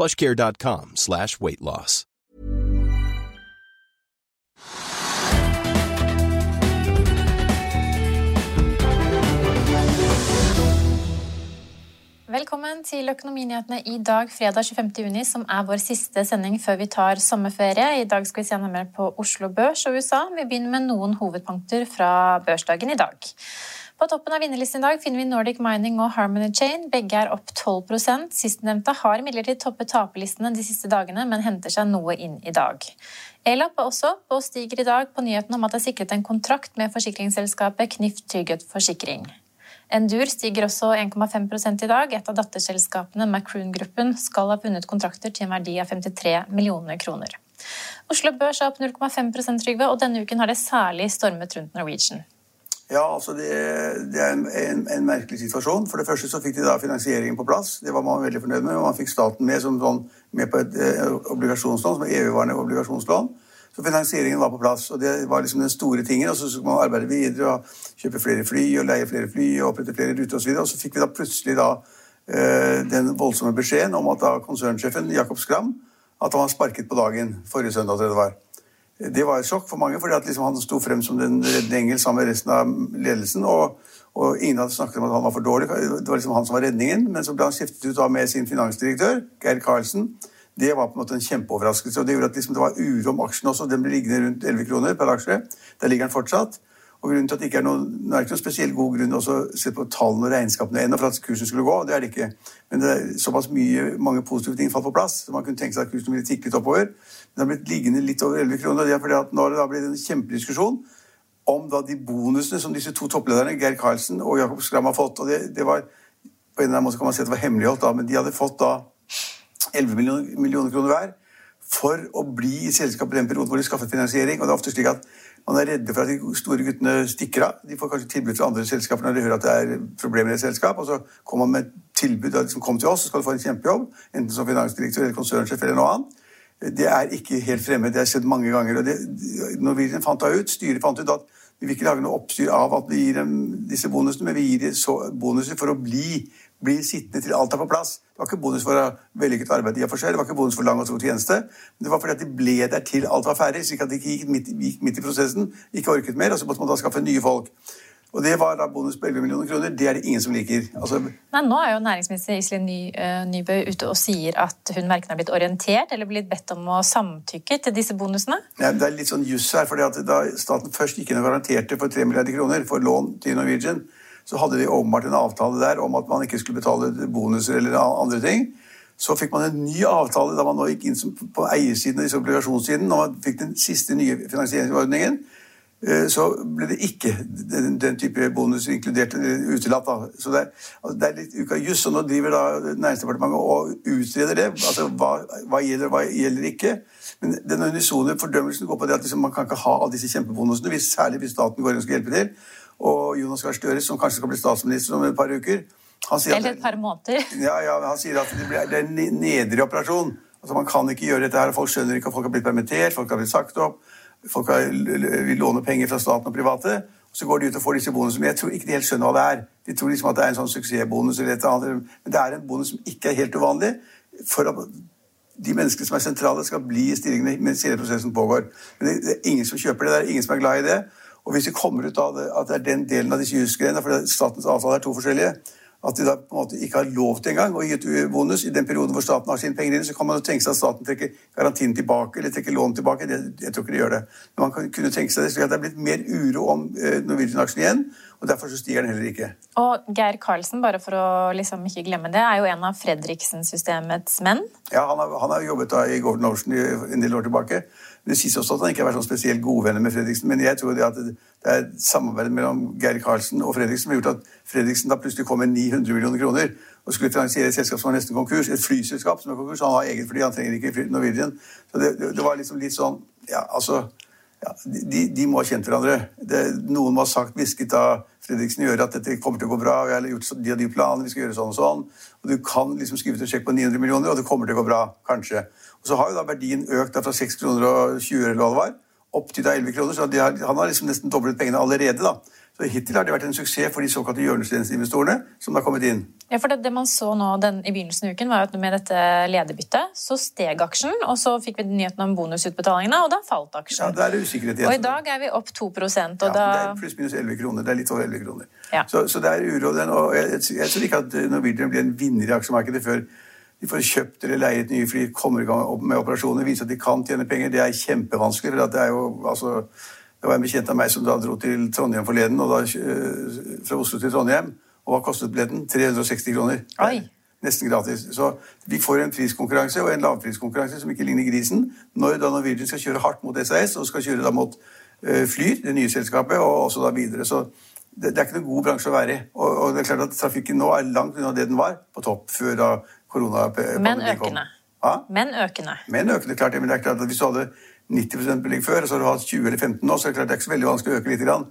plushcare.com slash weight loss. Velkommen til Økonominyhetene i dag, fredag 25. juni, som er vår siste sending før vi tar sommerferie. I dag skal vi se nærmere på Oslo Børs og USA. Vi begynner med noen hovedpunkter fra børsdagen i dag. På toppen av vinnerlisten i dag finner vi Nordic Mining og Harmony Chain. Begge er opp 12% Sistnevnte har imidlertid toppet taperlistene de siste dagene, men henter seg noe inn i dag. Elap er også opp og stiger i dag på nyheten om at det er sikret en kontrakt med forsikringsselskapet Knif Trygghet Forsikring. Endur stiger også 1,5 i dag. Et av datterselskapene, Macroon-gruppen, skal ha funnet kontrakter til en verdi av 53 millioner kroner. Oslo Børs er opp 0,5% Trygve, og denne uken har det særlig stormet rundt Norwegian. Ja, altså det, det er en, en, en, merkelig situasjon. For det første så fikk de da finansieringen på plass. Det var man veldig fornøyd med. og Man fikk staten med, som, sånn, med på et eh, obligasjonslån, som er evigvarende obligasjonslån. Så finansieringen var på plass, og det var liksom den store tingen. Og så skulle man arbeide videre og kjøpe flere fly og leie flere fly og opprette flere ruter osv. Og, og så fikk vi da plutselig da eh, den voldsomme beskjeden om at da konsernsjefen Jakob Skram at han var sparket på dagen forrige søndag. tror jeg det var. Det var et sjokk for mange, fordi liksom han sto frem som den reddende engel sammen med resten av ledelsen. Og, og, ingen hadde snakket om at han var for dårlig. Det var liksom han som var redningen. Men så ble han skiftet ut av med sin finansdirektør, Geir Karlsen. Det var på en måte en kjempeoverraskelse. og Det gjorde at liksom det var uro om aksjen også. Den ble liggende rundt 11 kroner per aksje. Der ligger den fortsatt. Og grunnen til at det ikke er noen, Nå er ikke noen spesiell god grunn å se på tallene og regnskapene ennå for at kursen skulle gå. Det er det ikke. Men det er såpass mye, mange positive ting falt på plass. så Man kunne tenke seg at kursen ville tikke litt oppover. det har blitt liggende litt over 11 kroner. Det er fordi at nå har det da blitt en kjempediskusjon om da de bonusene som disse to topplederne, Geir Karlsen og Jakob Skram, har fått. og det, det, var, På en eller annen måte kan man si at det var hemmeligholdt, da, men de hadde fått da 11 millioner, millioner kroner hver for å bli i selskapet i den perioden hvor de skaffet finansiering. og det er ofte slik at man er redde for at de store guttene stikker av. De får kanskje tilbud fra andre selskaper når de hører at det er problemer i et selskap. Og så kommer man med tilbud som liksom, kom til oss, så skal du få en kjempejobb. Enten som finansdirektør eller konsernsjef eller noe annet. Det er ikke helt fremmed. Det har skjedd mange ganger. og det, Norwegian fant da ut, Styret fant ut at vi vil ikke lage noe oppstyr av at vi gir dem disse bonusene, men vi gir dem bonuser for å bli blir sittende til alt er på plass. Det var ikke bonus for vellykket arbeid i og for seg, det var ikke bonus for lang og stor tjeneste, men det var fordi at de ble der til alt var ferdig, slik at de ikke gikk midt, gikk midt i prosessen, ikke orket mer, og så måtte man da skaffe nye folk. Og det var da bonus på 11 millioner kroner. Det er det ingen som liker. Altså, Nei, nå er jo næringsminister Iselin Ny, uh, Nybø ute og sier at hun verken har blitt orientert eller blitt bedt om å samtykke til disse bonusene. Ja, det er litt sånn juss her. fordi at Da staten først gikk inn og garanterte for 3 milliarder kroner for lån til Norwegian, så hadde de åpenbart en avtale der om at man ikke skulle betale bonuser eller andre ting. Så fikk man en ny avtale da man nå gikk inn på eiersiden og obligasjonssiden. Når man fikk den siste nye finansieringsordningen, eh, så ble det ikke den, type bonus inkludert eller utelatt. Da. Så det altså det er litt uka juss, og nå driver da Næringsdepartementet og utreder det. Altså hva, hva gjelder og hva gjelder ikke. Men den unisone fordømmelsen går på det at liksom, man kan ikke ha alle disse kjempebonusene, hvis, særlig hvis staten går inn og skal hjelpe til og Jonas Gahr Støre, som kanskje skal bli statsminister om et par uker han sier Eller et par måneder. Ja, ja, han sier at det, blir, det er en nedrig operasjon. Altså, man kan ikke gjøre dette her, Folk skjønner ikke at folk har blitt permittert, folk har blitt sagt opp, folk har, vil låne penger fra staten og private. og Så går de ut og får disse bonusene. Men jeg tror ikke de helt skjønner hva det er. De tror liksom at det er en sånn suksessbonus eller et eller annet. Men det er en bonus som ikke er helt uvanlig. for at de menneskene som er sentrale, skal bli i stillingene mens hele prosessen pågår. Men det, det, er ingen som kjøper det. Det er ingen som er glad i det. Og hvis det kommer ut av det, at det er den delen av disse jusgreiene, for statens avtale er to forskjellige, at de da på en måte ikke har lov til engang å gi et bonus. I den perioden hvor staten har sine penger inn, så kan man jo tenke seg at staten trekker garantien tilbake eller trekker lån tilbake. Det, jeg tror ikke de gjør det. Men man kan kunne tenke seg det, slik at det er blitt mer uro om eh, Norwegian-aksjen igjen. Og derfor så stiger den heller ikke. Og Geir Karlsen, bare for å liksom ikke glemme det, er jo en av Fredriksen-systemets menn. Ja, han har, han har jobbet da i Golden Ocean en del år tilbake. Det sies også at han ikke har vært sånn spesielt godvenner med Fredriksen, men jeg tror det at det er samarbeidet mellom Geir Karlsen og Fredriksen som har gjort at Fredriksen da plutselig kom med 900 millioner kroner og skulle finansiere et selskap som var nesten konkurs, et flyselskap som er konkurs. Han har eget fly, han trenger ikke Norwegian. Så det, det, var liksom litt sånn Ja, altså ja, de, de, må ha kjent hverandre. Det, noen må ha sagt, hvisket av Fredriksen i øret at dette kommer til å gå bra. vi har gjort de og de planene, vi skal gjøre sånn og sånn. Og du kan liksom skrive ut en sjekk på 900 millioner, og det kommer til å gå bra. Kanskje. Og så har jo da verdien økt fra 6 kroner og 20 eller hva det var, opp til da 11 kroner. Så har, han har liksom nesten doblet pengene allerede. da. Så Hittil har det vært en suksess for de såkalte hjørnesteinsinvestorene som har kommet inn. Ja, for det, det man så nå den, I begynnelsen av uken var at med dette lederbyttet så steg aksjen, og så fikk vi nyheten om bonusutbetalingene, og da falt aksjen. Ja, det er usikkerhet igjen. Og i dag er vi opp 2 og ja, da... Det er pluss-minus 11 kroner. Det er litt over 11 kroner. Ja. Så, så, det er uro. Den, og jeg, jeg, tror ikke at Norwegian blir en vinner i aksjemarkedet før de får kjøpt eller leiet nye fly, kommer i gang med operasjoner, viser at de kan tjene penger. Det er kjempevanskelig. for det er jo, altså, det var en bekjent av meg som da dro til Trondheim forleden, og da, eh, fra Oslo til Trondheim. Og hva kostet billetten? 360 kroner. Oi. Nesten gratis. Så vi får en priskonkurranse og en lavpriskonkurranse som ikke ligner grisen, når da Norwegian skal kjøre hardt mot SAS og skal kjøre da mot uh, Flyr, det nye selskapet, og også da videre. Så det, det, er ikke noen god bransje å være i. Og, og, det er klart at trafikken nå er langt unna det den var på topp før da men økende. Ja? Men økende. Men økende, klart. Men det er klart at Hvis du hadde 90 belegg før, og så har du hatt 20 eller 15 nå, så er det klart det er ikke så veldig vanskelig å øke litt. Grann.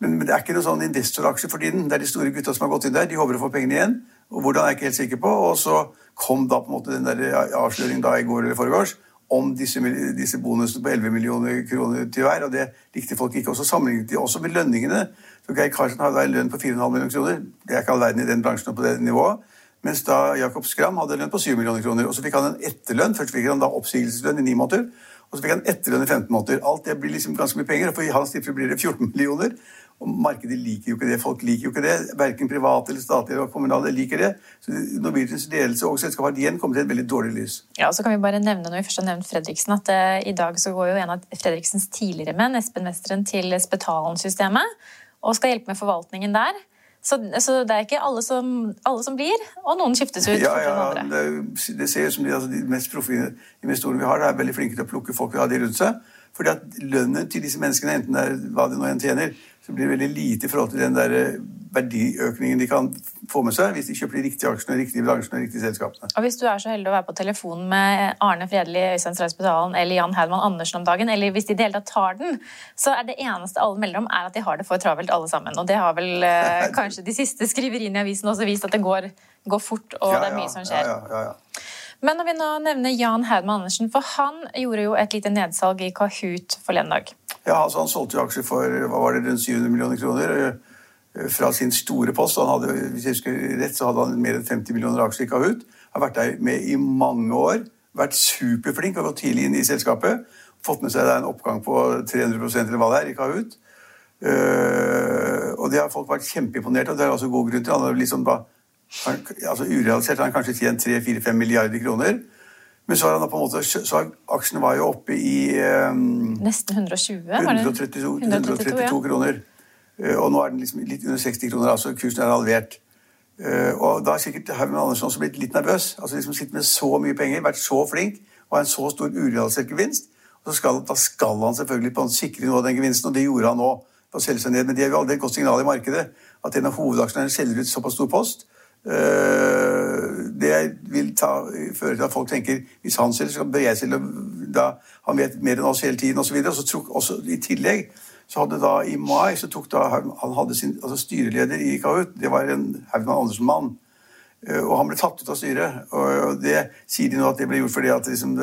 Men, men det er ikke noen sånn investoraksje for tiden. Det er de store gutta som har gått inn der. De håper å få pengene igjen. Og hvordan er jeg ikke helt sikker på. Og så kom da på en måte den der avsløringen da i går eller foregårs om disse, disse bonusene på 11 millioner kroner til hver. Og det likte folk ikke. også sammenlignet de også med lønningene. Så Geir Karlsen da en lønn på 4,5 millioner kroner. Det er ikke all verden i den bransjen på det nivået. Mens da Jakob Skram hadde lønn på 7 millioner kroner. Og så fikk han en etterlønn. Først fikk han da oppsigelseslønn i ni måneder. Og så fikk han etterlønn i 15 måneder. Alt det blir liksom ganske mye penger. For i hans tilfelle blir det 14 millioner. Og markedet liker jo ikke det. Folk liker jo ikke det. Verken private eller statlige eller kommunale liker det. Så Norwegians ledelse og selskapet har igjen kommet til et veldig dårlig lys. Ja, og så kan vi bare nevne når vi først har nevnt Fredriksen, at uh, i dag så går jo en av Fredriksens tidligere menn, Espen Westeren, til Spetalen-systemet og skal hjelpe med forvaltningen der. Så, så, det er ikke alle som, alle som, blir, og noen skiftes ut. Ja, ja, det, det, ser ut som de, altså, de mest profile investorene vi har, er veldig flinke til å plukke folk vi har de rundt seg. Fordi at lønnen til disse menneskene, enten det er hva de nå enn tjener, så blir det veldig lite i forhold til den der eh, verdiøkningen de kan få med seg hvis de kjøper de riktige aksjene, riktige bransjene og riktige selskapene. Og Hvis du er så heldig å være på telefonen med Arne Fredli, Øystein Streisbetalen eller Jan Herman Andersen om dagen, eller hvis de i det hele tatt tar den, så er det eneste alle melder om, er at de har det for travelt alle sammen. Og det har vel eh, kanskje de siste skriveriene i avisen også vist at det går, går fort, og ja, det er mye som skjer. Ja, ja, ja, Men når vi nå nevner Jan Herman Andersen, for han gjorde jo et lite nedsalg i Kahoot forleden dag. Ja, altså Han solgte jo aksjer for hva var det, rundt 700 millioner kroner eh, fra sin store post. Han hadde, hvis jeg husker rett, så hadde han mer enn 50 millioner aksjer i Kahoot. Har vært der med i mange år. Vært superflink og gått tidlig inn i selskapet. Fått med seg en oppgang på 300 eller hva det er i Kahoot. Uh, og det har folk vært kjempeimponert av. Det er også god grunn til. Han har liksom da, altså Urealisert har han kanskje tjent 3-4-5 milliarder kroner. Men så, har han på en måte, så aksjene var jo oppe i um, Nesten 120? 132, 132 ja. kroner. Uh, og nå er den liksom litt under 60 kroner. altså Kursen er halvert. Uh, og da har sikkert Herman Andersen også blitt litt nervøs. altså liksom Sitter med så mye penger, vært så flink og har en så stor urealisert gevinst. Og så skal, da skal han selvfølgelig på en sikre noe av den gevinsten, og det gjorde han nå. på å selge seg ned, Men det er jo aldri et godt signal i markedet at en av hovedaksjonærene selger ut såpass stor post. Uh, det vil ta, føre til at folk tenker hvis han selger, så bør jeg selge. Da, han vet mer enn oss hele tiden osv. Og, så og også I tillegg så hadde da i mai så tok da han hadde sin altså styreleder i Kahoot. Det var en Haugmann Andersen-mann. Eh, og han ble tatt ut av styret. Og det sier de nå at det ble gjort fordi at liksom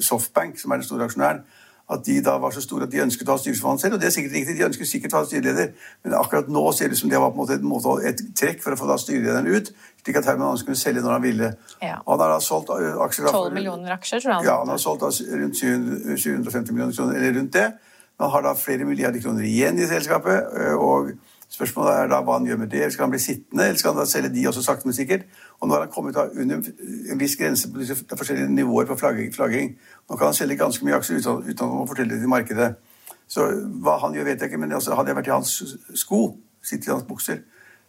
Softbank, som er den store aksjonæren, at de da var så store at de ønsket å ha styresformann selv. Og det er sikkert riktig, de ønsker sikkert å ha styreleder, men akkurat nå ser det ut som det var på en måte et, måte, et trekk for å få da styrelederen ut, slik at Herman Andersen kunne selge når han ville. Ja. Han har da solgt uh, aksjer 12 millioner aksjer, tror jeg. Ja, han har solgt rundt 750 millioner kroner, eller rundt det. Men han har da flere milliarder kroner igjen i selskapet, uh, og Spørsmålet er da hva han gjør med det. Skal han bli sittende, eller skal han da selge de også sakte, men sikkert? Og nå har han kommet under en viss grense på disse forskjellige nivåer på flagging. Nå kan han selge ganske mye aksjer uten, uten å fortelle det til markedet. Så hva han gjør, vet jeg ikke, men altså, hadde jeg vært i hans sko, sittet i hans bukser,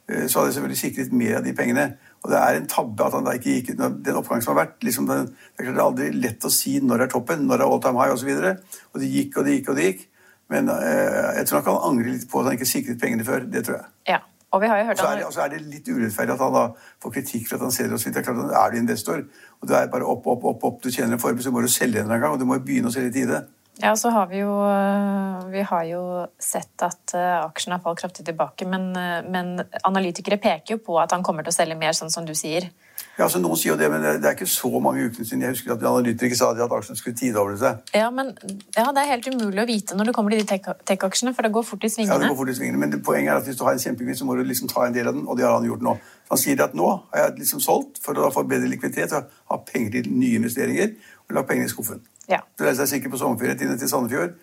eh, så hadde jeg selvfølgelig sikret mer av de pengene. Og det er en tabbe at han da ikke gikk Den oppgangen som har vært liksom det, det er aldri lett å si når er toppen, når er all time high osv. Og, og det gikk og det gikk og det gikk. Men eh, jeg tror han angrer litt på at han ikke sikret pengene før. Det tror jeg. Ja. Og, vi har jo hørt så er det, så er det litt urettferdig at han da får kritikk for at han selger oss litt. Det er klart at Er du investor, og du er bare opp, opp, opp, opp, du tjener en formue, så må du selge en gang, og du må begynne å selge i tide. Ja, så har vi jo, eh, vi har jo sett at uh, aksjen har falt kraftig tilbake. Men, uh, men, analytikere peker jo på at han kommer til å selge mer, sånn som du sier. Ja, altså Noen sier jo det, men det er ikke så mange ukene siden jeg husker at analytikere sa at aksjen skulle tidoble seg. Ja, men ja, det er helt umulig å vite når det kommer til de tech-aksjene, for det går fort i svingene. Ja, det går fort i svingene, Men poenget er at hvis du har en kjempegevinst, så må du liksom ta en del av den, og det har han gjort nå. Han sier at nå har jeg liksom solgt for å få bedre likviditet og ha penger til nye investeringer, og lagt pengene i skuffen. Ja. Så reiser deg sikkert på sommerferie til Sandefjord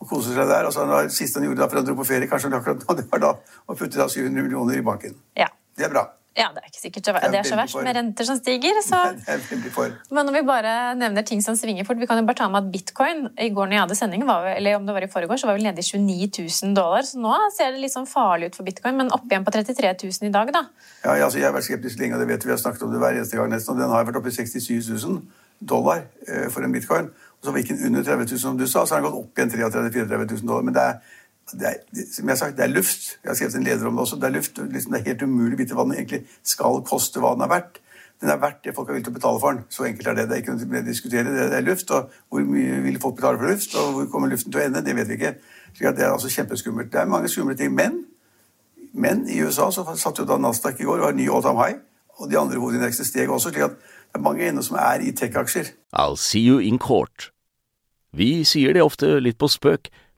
og koser seg der. og så det Siste han gjorde da før han dro på ferie, kanskje akkurat nå, det var da å putte 700 millioner i banken. Ja. Det er bra. Ja, Det er ikke sikkert det er, så verst med renter som stiger. Så... Men når vi bare nevner ting som svinger fort, vi kan jo bare ta med at bitcoin i går når jeg hadde sending, var, eller om det var i foregår, så var vi nede i 29 000 dollar. Så nå ser det litt sånn farlig ut for bitcoin, men opp igjen på 33 000 i dag, da. Ja, altså, Jeg har vært skeptisk lenge, og det vet vi, vi har snakket om det hver eneste gang nesten, og den har vært oppe i 67 000 dollar eh, for en bitcoin. Og så gikk den under 30 000, som du sa, så har den gått opp igjen 33 000-34 000 dollar. Men det er, det er, som jeg har sagt, det er luft. Jeg har skrevet en leder om det også. Det er luft. Liksom, det er helt umulig å vite hva den egentlig skal koste, hva den er verdt. Den er verdt det folk har villig til å betale for den. Så enkelt er det. Det er ikke noe å diskutere. Det er luft, og hvor mye vil folk betale for luft, og hvor kommer luften til å ende, det vet vi ikke. Så det er altså kjempeskummelt. Det er mange skumle ting. Men, men i USA så satt jo da Nasdaq i går, og har ny all time high, og de andre hovedindeksene steg også. slik at det er mange ennå som er i tech-aksjer. I'll see you in court. Vi sier det ofte litt på spøk,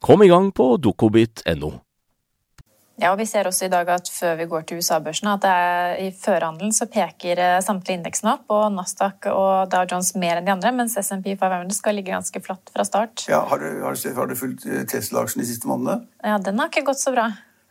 Kom i gang på dokobit.no. Ja, og Vi ser også i dag at før vi går til USA-børsene, at er, i førhandelen så peker eh, samtlige indeksene opp, og Nasdaq og Dow Jones mer enn de andre, mens SMP 500 skal ligge ganske flatt fra start. Ja, Har du, har du, har du fulgt eh, Tesla-aksjen de siste månedene? Ja, Den har ikke gått så bra.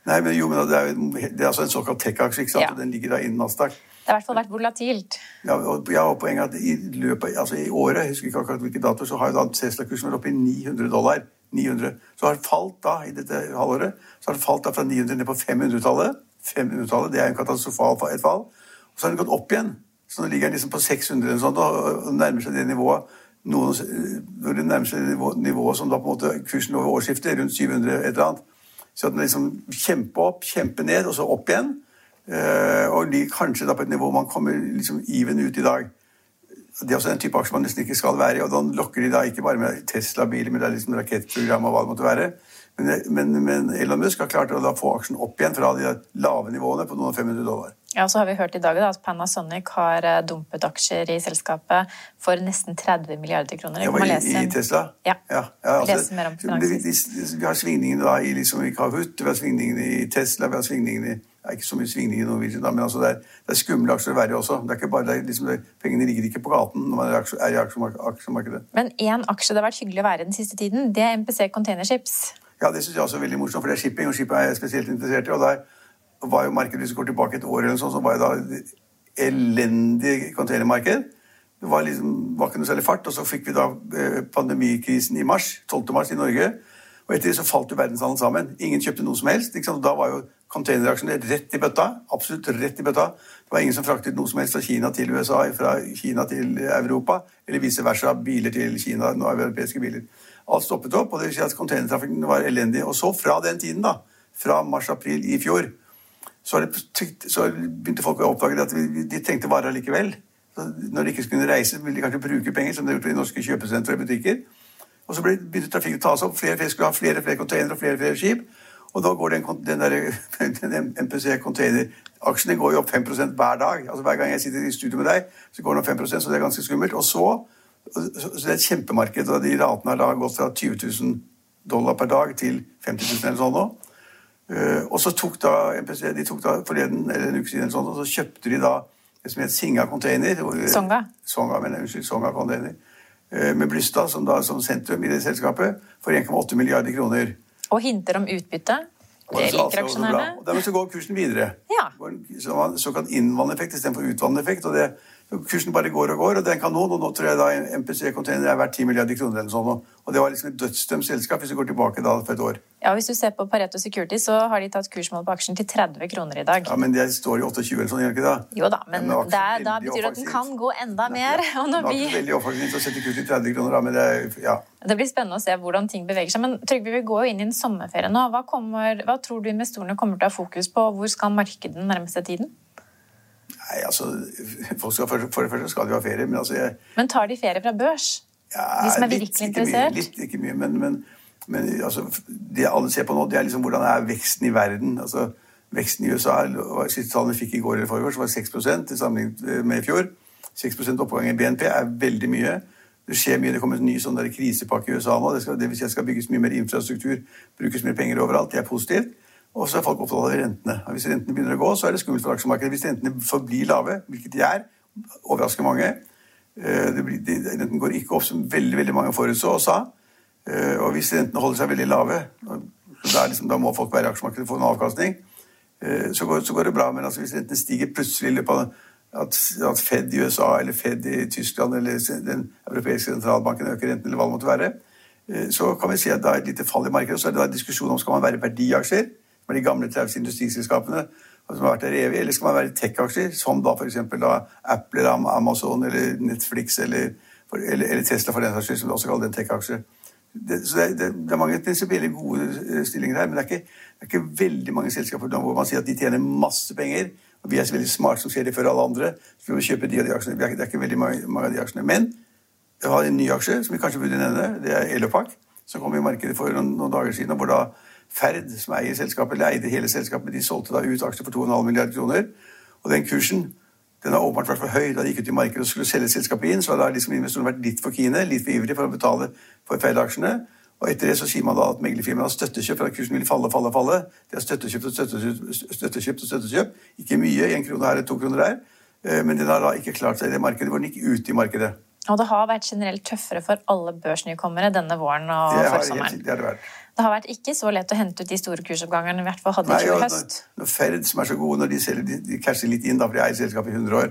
Nei, men jo, men det er, det er altså en såkalt tech-aksje, ikke sant? Ja. Den ligger da innen Nasdaq. Det har i hvert fall vært volatilt. Ja, og, ja, og poenget er at i løpet, altså i året, jeg husker ikke akkurat hvilken dato, så har jo da Tesla-kursen vært oppe i 900 dollar. 900. Så har det falt da i dette halvåret så har det falt da fra 900 ned på 500-tallet. 500-tallet, Det er en katastrofal et fall. Og så har den gått opp igjen. Så nå ligger den liksom på 600 eller sånt, og nærmer seg det nivået noen, når det nærmer seg nivået som da på en måte kursen over årsskiftet, rundt 700 et eller annet. Så at den liksom kjemper opp, kjemper ned, og så opp igjen. Eh, og ligger kanskje da på et nivå man kommer liksom even ut i dag. Det er også en type aksjer man nesten ikke skal være i. Og da lokker de da ikke bare med Tesla-biler, men det er liksom rakettprogram og hva det måtte være. Men, men, men Elon Musk har klart å da få aksjen opp igjen fra de lave nivåene på noen 500 dollar. Ja, så har vi hørt i dag at Panasonic har eh, dumpet aksjer i selskapet for nesten 30 milliarder kroner. Ja, i, I, Tesla? Ja. ja, ja altså, lese mer om Vi har svingningene da i, liksom, i Kahoot, vi har svingningene i Tesla, vi har svingningene i det er ikke så mye svingning i Norwegian, da, men altså det, er, det er skumle aksjer i også. Det er ikke bare, det er liksom, det, pengene ligger ikke på gaten når man er i aksjemarkedet. Men én aksje det har vært hyggelig å være i den siste tiden, det er MPC Containerships. Ja, det syns jeg også er veldig morsomt, for det er shipping, og shipping er jeg spesielt interessert i. og der var jo markedet, Hvis du går tilbake et år, eller sånn, så var det da elendig containermarked. Det var, liksom, var ikke noe særlig fart. Og så fikk vi da eh, pandemikrisen i mars, 12. mars i Norge. Og etter det så falt jo verdenshandelen sammen. Ingen kjøpte noe som helst. Da var jo containeraksjene rett i bøtta. Absolutt rett i bøtta. Det var ingen som fraktet noe som helst fra Kina til USA, fra Kina til Europa, eller vice versa. Biler til Kina, nå europeiske biler. Alt stoppet opp, og det vil si at containertrafikken var elendig. Og så fra den tiden, da, fra mars-april i fjor, så, det, så, begynte folk å oppdage at de trengte varer likevel. Så når de ikke skulle reise, ville de kanskje bruke penger, som de har gjort i norske kjøpesentre og butikker. Og så begynte trafikken å ta seg opp. Flere, flere skulle ha flere flere containere og flere flere skip. Og da går den, den, den MPC containeraksjen går jo opp 5 hver dag. Altså Hver gang jeg sitter i studio med deg, så går den opp 5% så det er ganske skummelt. Og så, så det er et kjempemarked, og de ratene har da gått fra 20 000 dollar per dag til 50 000 eller sånn nå. Uh, og så tok da MPC de tok da forleden, eller en uke siden, eller sånn, og så kjøpte de da det som het Singa container. Songa. Songa, men, unnskyld, Songa container. Uh, med Blystad som, da, som sentrum i det selskapet for 1,8 milliarder kroner. Og hinter om utbytte. Det liker aksjonærene. Og dermed så går kursen videre. Ja. Såkalt innvandrende effekt istedenfor utvandrende effekt. og det Kursen bare går og går, og det er en kanon. Og nå tror jeg da MPC Container er verdt 10 milliarder kroner. eller sånn. Og det var liksom et dødsdømt selskap hvis du går tilbake da for et år. Ja, Hvis du ser på Pareto Security, så har de tatt kursmål på aksjen til 30 kroner i dag. Ja, Men det står i 28 eller sånn, gjør ikke det? Jo da, men, men det er, da betyr det at den kan gå enda mer. Og når vi... Veldig offensivt å sette kursen til 30 kroner, da, men det, ja. det blir spennende å se hvordan ting beveger seg. Men Trygve, vi går jo inn i en sommerferie nå. Hva, kommer, hva tror du investorene kommer til å ha fokus på? Hvor skal markedet den nærmeste tiden? Nei, altså, for, for det første skal de ha ferie, men altså jeg, Men tar de ferie fra børs? Ja, de som er litt, virkelig interessert? Mye, litt, ikke mye, men, men, men altså, det alle ser på nå, det er liksom hvordan er veksten i verden. altså Veksten i USA siste tallene vi fikk i går eller forrige var 6 i sammenlignet med i fjor. 6% oppgang i BNP er veldig mye. Det skjer mye, det kommer en ny sånn der krisepakke i USA nå. Det, skal, det vil si at det skal bygges mye mer infrastruktur, brukes mer penger overalt. Det er positivt. Og så er folk opptatt av rentene. Og hvis rentene begynner å gå, så er det skummelt for aksjemarkedet. Hvis rentene forblir lave, hvilket de er, overrasker mange eh, Renten går ikke opp som veldig veldig mange forutså og sa. Eh, og hvis rentene holder seg veldig lave, liksom, da må folk være i aksjemarkedet for en avkastning, eh, så går, så går, det bra. Men altså, hvis rentene stiger plutselig i løpet av at, at, Fed i USA eller Fed i Tyskland eller den europeiske sentralbanken øker renten, eller hva det måtte være, så kan vi si at det er et lite fall i markedet. Så er det da diskusjon om skal man være verdiaksjer med de gamle tause industriselskapene som har vært der evig, eller skal man være tech-aksjer, som da f.eks. Apple eller Amazon eller Netflix eller, eller, eller Tesla, for den saks skyld, som vi også kaller den tech-aksjer. Det, så det, det, det, er mange prinsipielle gode eh, stillinger her, men det er, ikke, det er ikke veldig mange selskaper hvor man sier at de tjener masse penger, og vi er så veldig smarte som ser det før alle andre, så vi kjøper de og de aksjene. Det er ikke veldig mange, mange av de aksjene. Men vi har en ny aksje som vi kanskje burde nevne. Det er Elopak, som kom i markedet for noen, noen dager siden. og hvor da Ferd, som eier selskapet, eller eide hele selskapet, de solgte da ut aksjer for 2,5 milliarder kroner. Og den kursen den har åpenbart vært for høy. Da de gikk ut i markedet og skulle selge selskapet inn, så har liksom investorene vært litt for kine, litt for ivrige for å betale for Ferd-aksjene. Og etter det så sier man da at meglerfirmaet har støttekjøp for at kursen vil falle, falle, falle. De har støttekjøpt og støttekjøpt, støttekjøpt og støttekjøpt. Ikke mye, én krone her eller to kroner der. Eh, men den har da ikke klart seg i det markedet hvor den gikk ut i markedet. Og det har vært generelt tøffere for alle børsnykommere denne våren og forsommeren. Det har det vært. Det har vært ikke så lett å hente ut de store kursoppgangene. i hvert fall hadde i fjor høst. Når, Ferd, som er så gode, når de, selger, de, de casher litt inn, da, for de eier selskapet i 100 år,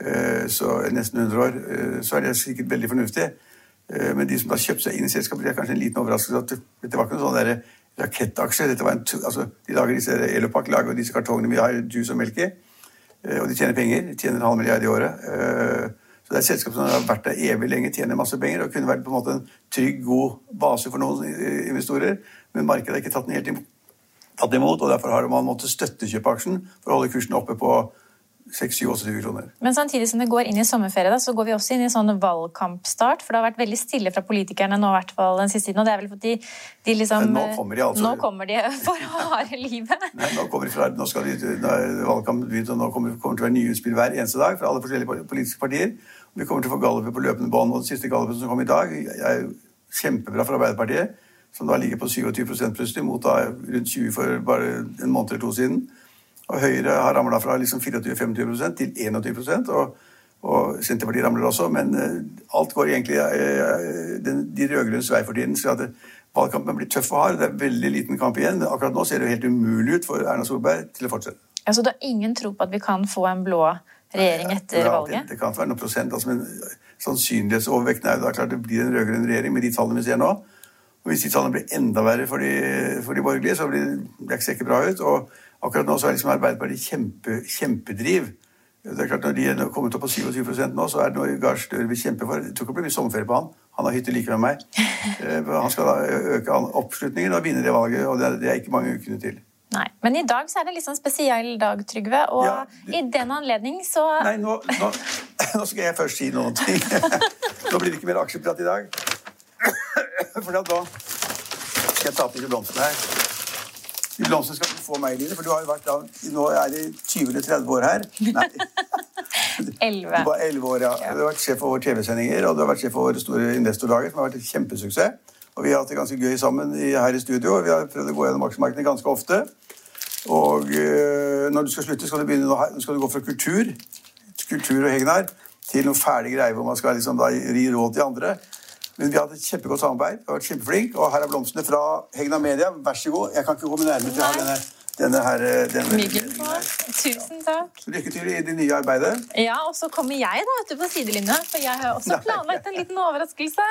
eh, så, nesten 100 år, eh, så er det sikkert veldig fornuftig. Eh, men de som har kjøpt seg inn i selskapet, det er kanskje en liten overraskelse at dette var ikke noen sånn rakettaksje. Dette var en, altså, de lager disse Elopak lager disse kartongene vi har juice og melk i. Og de tjener penger. De tjener en halv milliard i året. Et selskap som har vært der evig lenge, tjener masse penger og kunne vært på en måte en trygg, god base for noen investorer. Men markedet har ikke tatt den helt imot, tatt imot og derfor har man måttet støttekjøpe aksjen for å holde kursen oppe på 6-27 kroner. Men samtidig som det går inn i sommerferie, da, så går vi også inn i sånn valgkampstart. For det har vært veldig stille fra politikerne nå, hvert fall den siste tiden. Og det er vel fordi de liksom Men nå kommer de altså. Nå kommer de for harde livet. Nei, nå kommer de fra, nå skal de, nå er valgkampen begynt, og nå kommer, kommer til å være nye utspill hver eneste dag fra alle forskjellige politiske partier. Vi kommer til å få galluper på løpende bånd. Og den siste gallupen som kom i dag, er kjempebra for Arbeiderpartiet, som da ligger på 27% plutselig, mot da rundt 20 for bare en måned eller to siden. Og Høyre har ramla fra liksom 24-25 til 21% og, og Senterpartiet ramler også. Men uh, alt går egentlig uh, den, de rød-grønnes vei for tiden. så at Valgkampen blir tøff og hard. Det er veldig liten kamp igjen. Men Akkurat nå ser det jo helt umulig ut for Erna Solberg til å fortsette. Altså, du har ingen tro på at vi kan få en blå regjering etter ja, valget? Det, det, kan ikke være noen prosent. Altså, men sannsynlighetsovervekten er jo da klart det blir en rød-grønn regjering med de tallene vi ser nå. Og hvis de tallene blir enda verre for de, for de borgerlige, så blir det ikke sikkert bra ut. Og akkurat nå så er liksom Arbeiderpartiet kjempe, kjempedriv. Det er klart Når de er kommet opp på 27% nå, så er det noe Gahr Støre vil kjempe for. Jeg tror ikke det blir mye sommerferie på han. Han har hytte like med meg. Eh, han skal da øke oppslutningen og vinne det valget, og det er ikke mange ukene til. Nei, Men i dag så er det litt sånn spesiell dag, Trygve. Og ja, du... i den anledning så Nei, nå, nå, nå, skal jeg først si noen ting. nå blir det ikke mer aksjeprat i dag. For da skal jeg ta opp disse blomstene her. De blomstene skal du få meg, Line, for du har jo vært da, nå er det 20 eller 30 år her. Nei. 11. Du var 11 år, ja. Du har vært sjef for våre TV-sendinger, og du har vært sjef for våre store investordager, som har vært et kjempesuksess. Og vi har hatt det ganske gøy sammen her i studio. og Vi har prøvd å gå gjennom aksjemarkedene ganske ofte. Og øh, når du skal slutte, skal du, begynne, skal du gå fra kultur kultur og Hegnar til noen ferdige greier hvor man skal liksom da gi råd til andre. Men vi har hatt et kjempegodt samarbeid. Vi har vært kjempeflink. Og her er blomstene fra Hegna Media. Vær så god. Jeg kan ikke komme nærmere til å ha denne, denne her. Eh, denne, Myggen på. Tusen takk. Ja. lykke til i det nye arbeidet. Ja, og så kommer jeg da, vet du, på sidelinja. For jeg har også planlagt en liten overraskelse.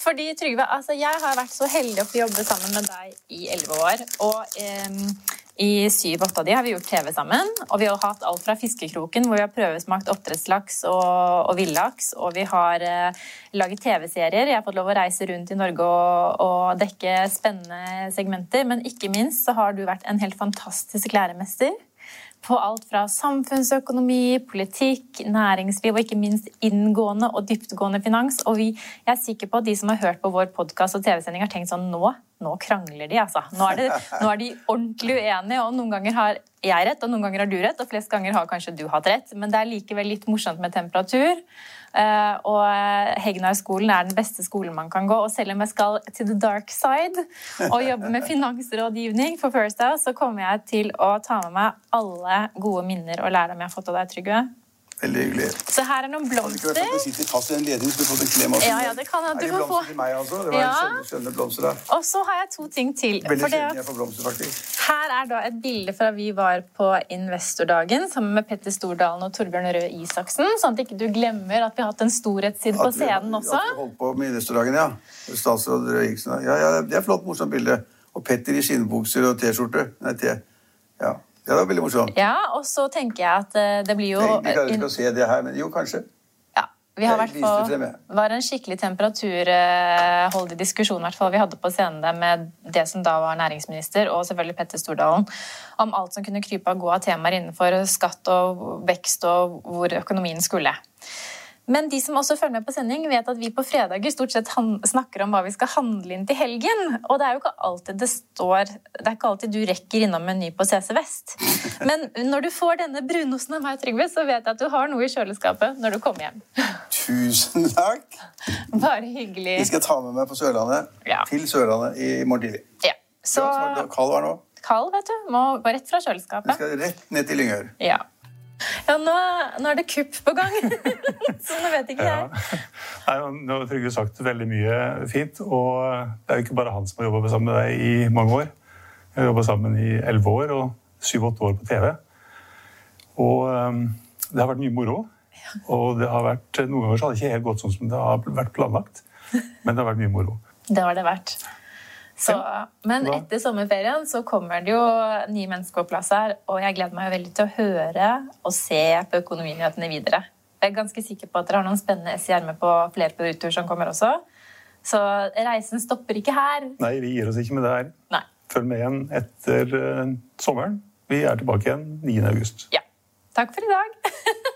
Fordi Trygve, altså jeg har vært så heldig å få jobbe sammen med deg i elleve år. Og eh, i syv-åtte av de har vi gjort TV sammen. Og vi har hatt alt fra Fiskekroken, hvor vi har prøvesmakt oppdrettslaks og, og villaks. Og vi har eh, laget TV-serier. Jeg har fått lov å reise rundt i Norge og, og, dekke spennende segmenter. Men ikke minst så har du vært en helt fantastisk læremester på alt fra samfunnsøkonomi, politikk, næringsliv og ikke minst inngående og dyptgående finans. Og vi, jeg er sikker på at de som har hørt på vår podkast og TV-sending, har tenkt sånn nå nå krangler de, altså. Nå er, det, nå er, de ordentlig uenige, og noen ganger har jeg rett, og noen ganger har du rett, og flest ganger har kanskje du hatt rett, men det er likevel litt morsomt med temperatur. Eh, og Hegnar-skolen er den beste skolen man kan gå. Og selv om jeg skal til the dark side og jobbe med finansrådgivning for First House, så kommer jeg til å ta med meg alle gode minner og lærdom jeg har fått av deg, Trygve. Veldig hyggelig. Så her er noen blomster. Hadde ikke vært at det sitter fast i en ledning, så du får en klem også. Ja, ja, det kan jeg. du det få. Til meg, altså. Det var ja. skjønne, skjønne blomster, da. Og så har jeg to ting til. Veldig sjelden jeg får blomster, faktisk. Her er da et bilde fra vi var på Investordagen sammen med Petter Stordalen og Torbjørn Røe Isaksen, sånn at ikke du glemmer at vi har hatt en storhetsside på scenen også. At vi holdt på med Investordagen, ja. Statsråd Røe Isaksen. Ja, ja, det er flott, morsomt bilde. Og Petter i skinnbukser og T-skjorte. Nei, T. Ja. Ja, det var veldig morsomt. Ja, Og så tenker jeg at eh, det blir jo Vi klarer ikke å se det her, men jo, kanskje. Ja, vi har vært på, var en skikkelig temperaturholdig diskusjon hvert fall vi hadde på scenen med det som da var næringsminister, og selvfølgelig Petter Stordalen, om alt som kunne krype og gå av temaer innenfor skatt og vekst og hvor økonomien skulle. Men de som også følger med på sending, vet at vi på fredager stort sett snakker om hva vi skal handle inn til helgen. Og det er jo ikke alltid det står Det er ikke alltid du rekker innom Meny på CC Vest. Men når du får denne brunosten av meg, Trygve, så vet jeg at du har noe i kjøleskapet når du kommer hjem. Tusen takk. Bare hyggelig. Vi skal ta med meg på Sørlandet. Ja. Til Sørlandet i morgen tidlig. Ja. Så... Kald var nå. Kald, vet du. Må gå rett fra kjøleskapet. Vi skal rett ned til Lyngør. Ja. Ja, nå, nå, er det kupp på gang. så nå vet ikke jeg. Ja. Nei, nå har Trygve sagt veldig mye fint. Og det er jo ikke bare han som har jobba sammen med deg i mange år. Vi har jobba sammen i elleve år og syv-åtte år på TV. Og um, det har vært mye moro. Og det har vært, noen ganger så har det ikke helt gått sånn som det har vært planlagt. Men det har vært mye moro. Det har det vært. Så, men etter sommerferien så kommer det jo nye mennesker på plass her, og jeg gleder meg veldig til å høre og se på økonominyhetene videre. Jeg er ganske sikker på at dere har noen spennende S i ermet på flere produkter som kommer også. Så reisen stopper ikke her. Nei, vi gir oss ikke med det her. Nei. Følg med igjen etter uh, sommeren. Vi er tilbake igjen 9. august. Ja. Takk for i dag.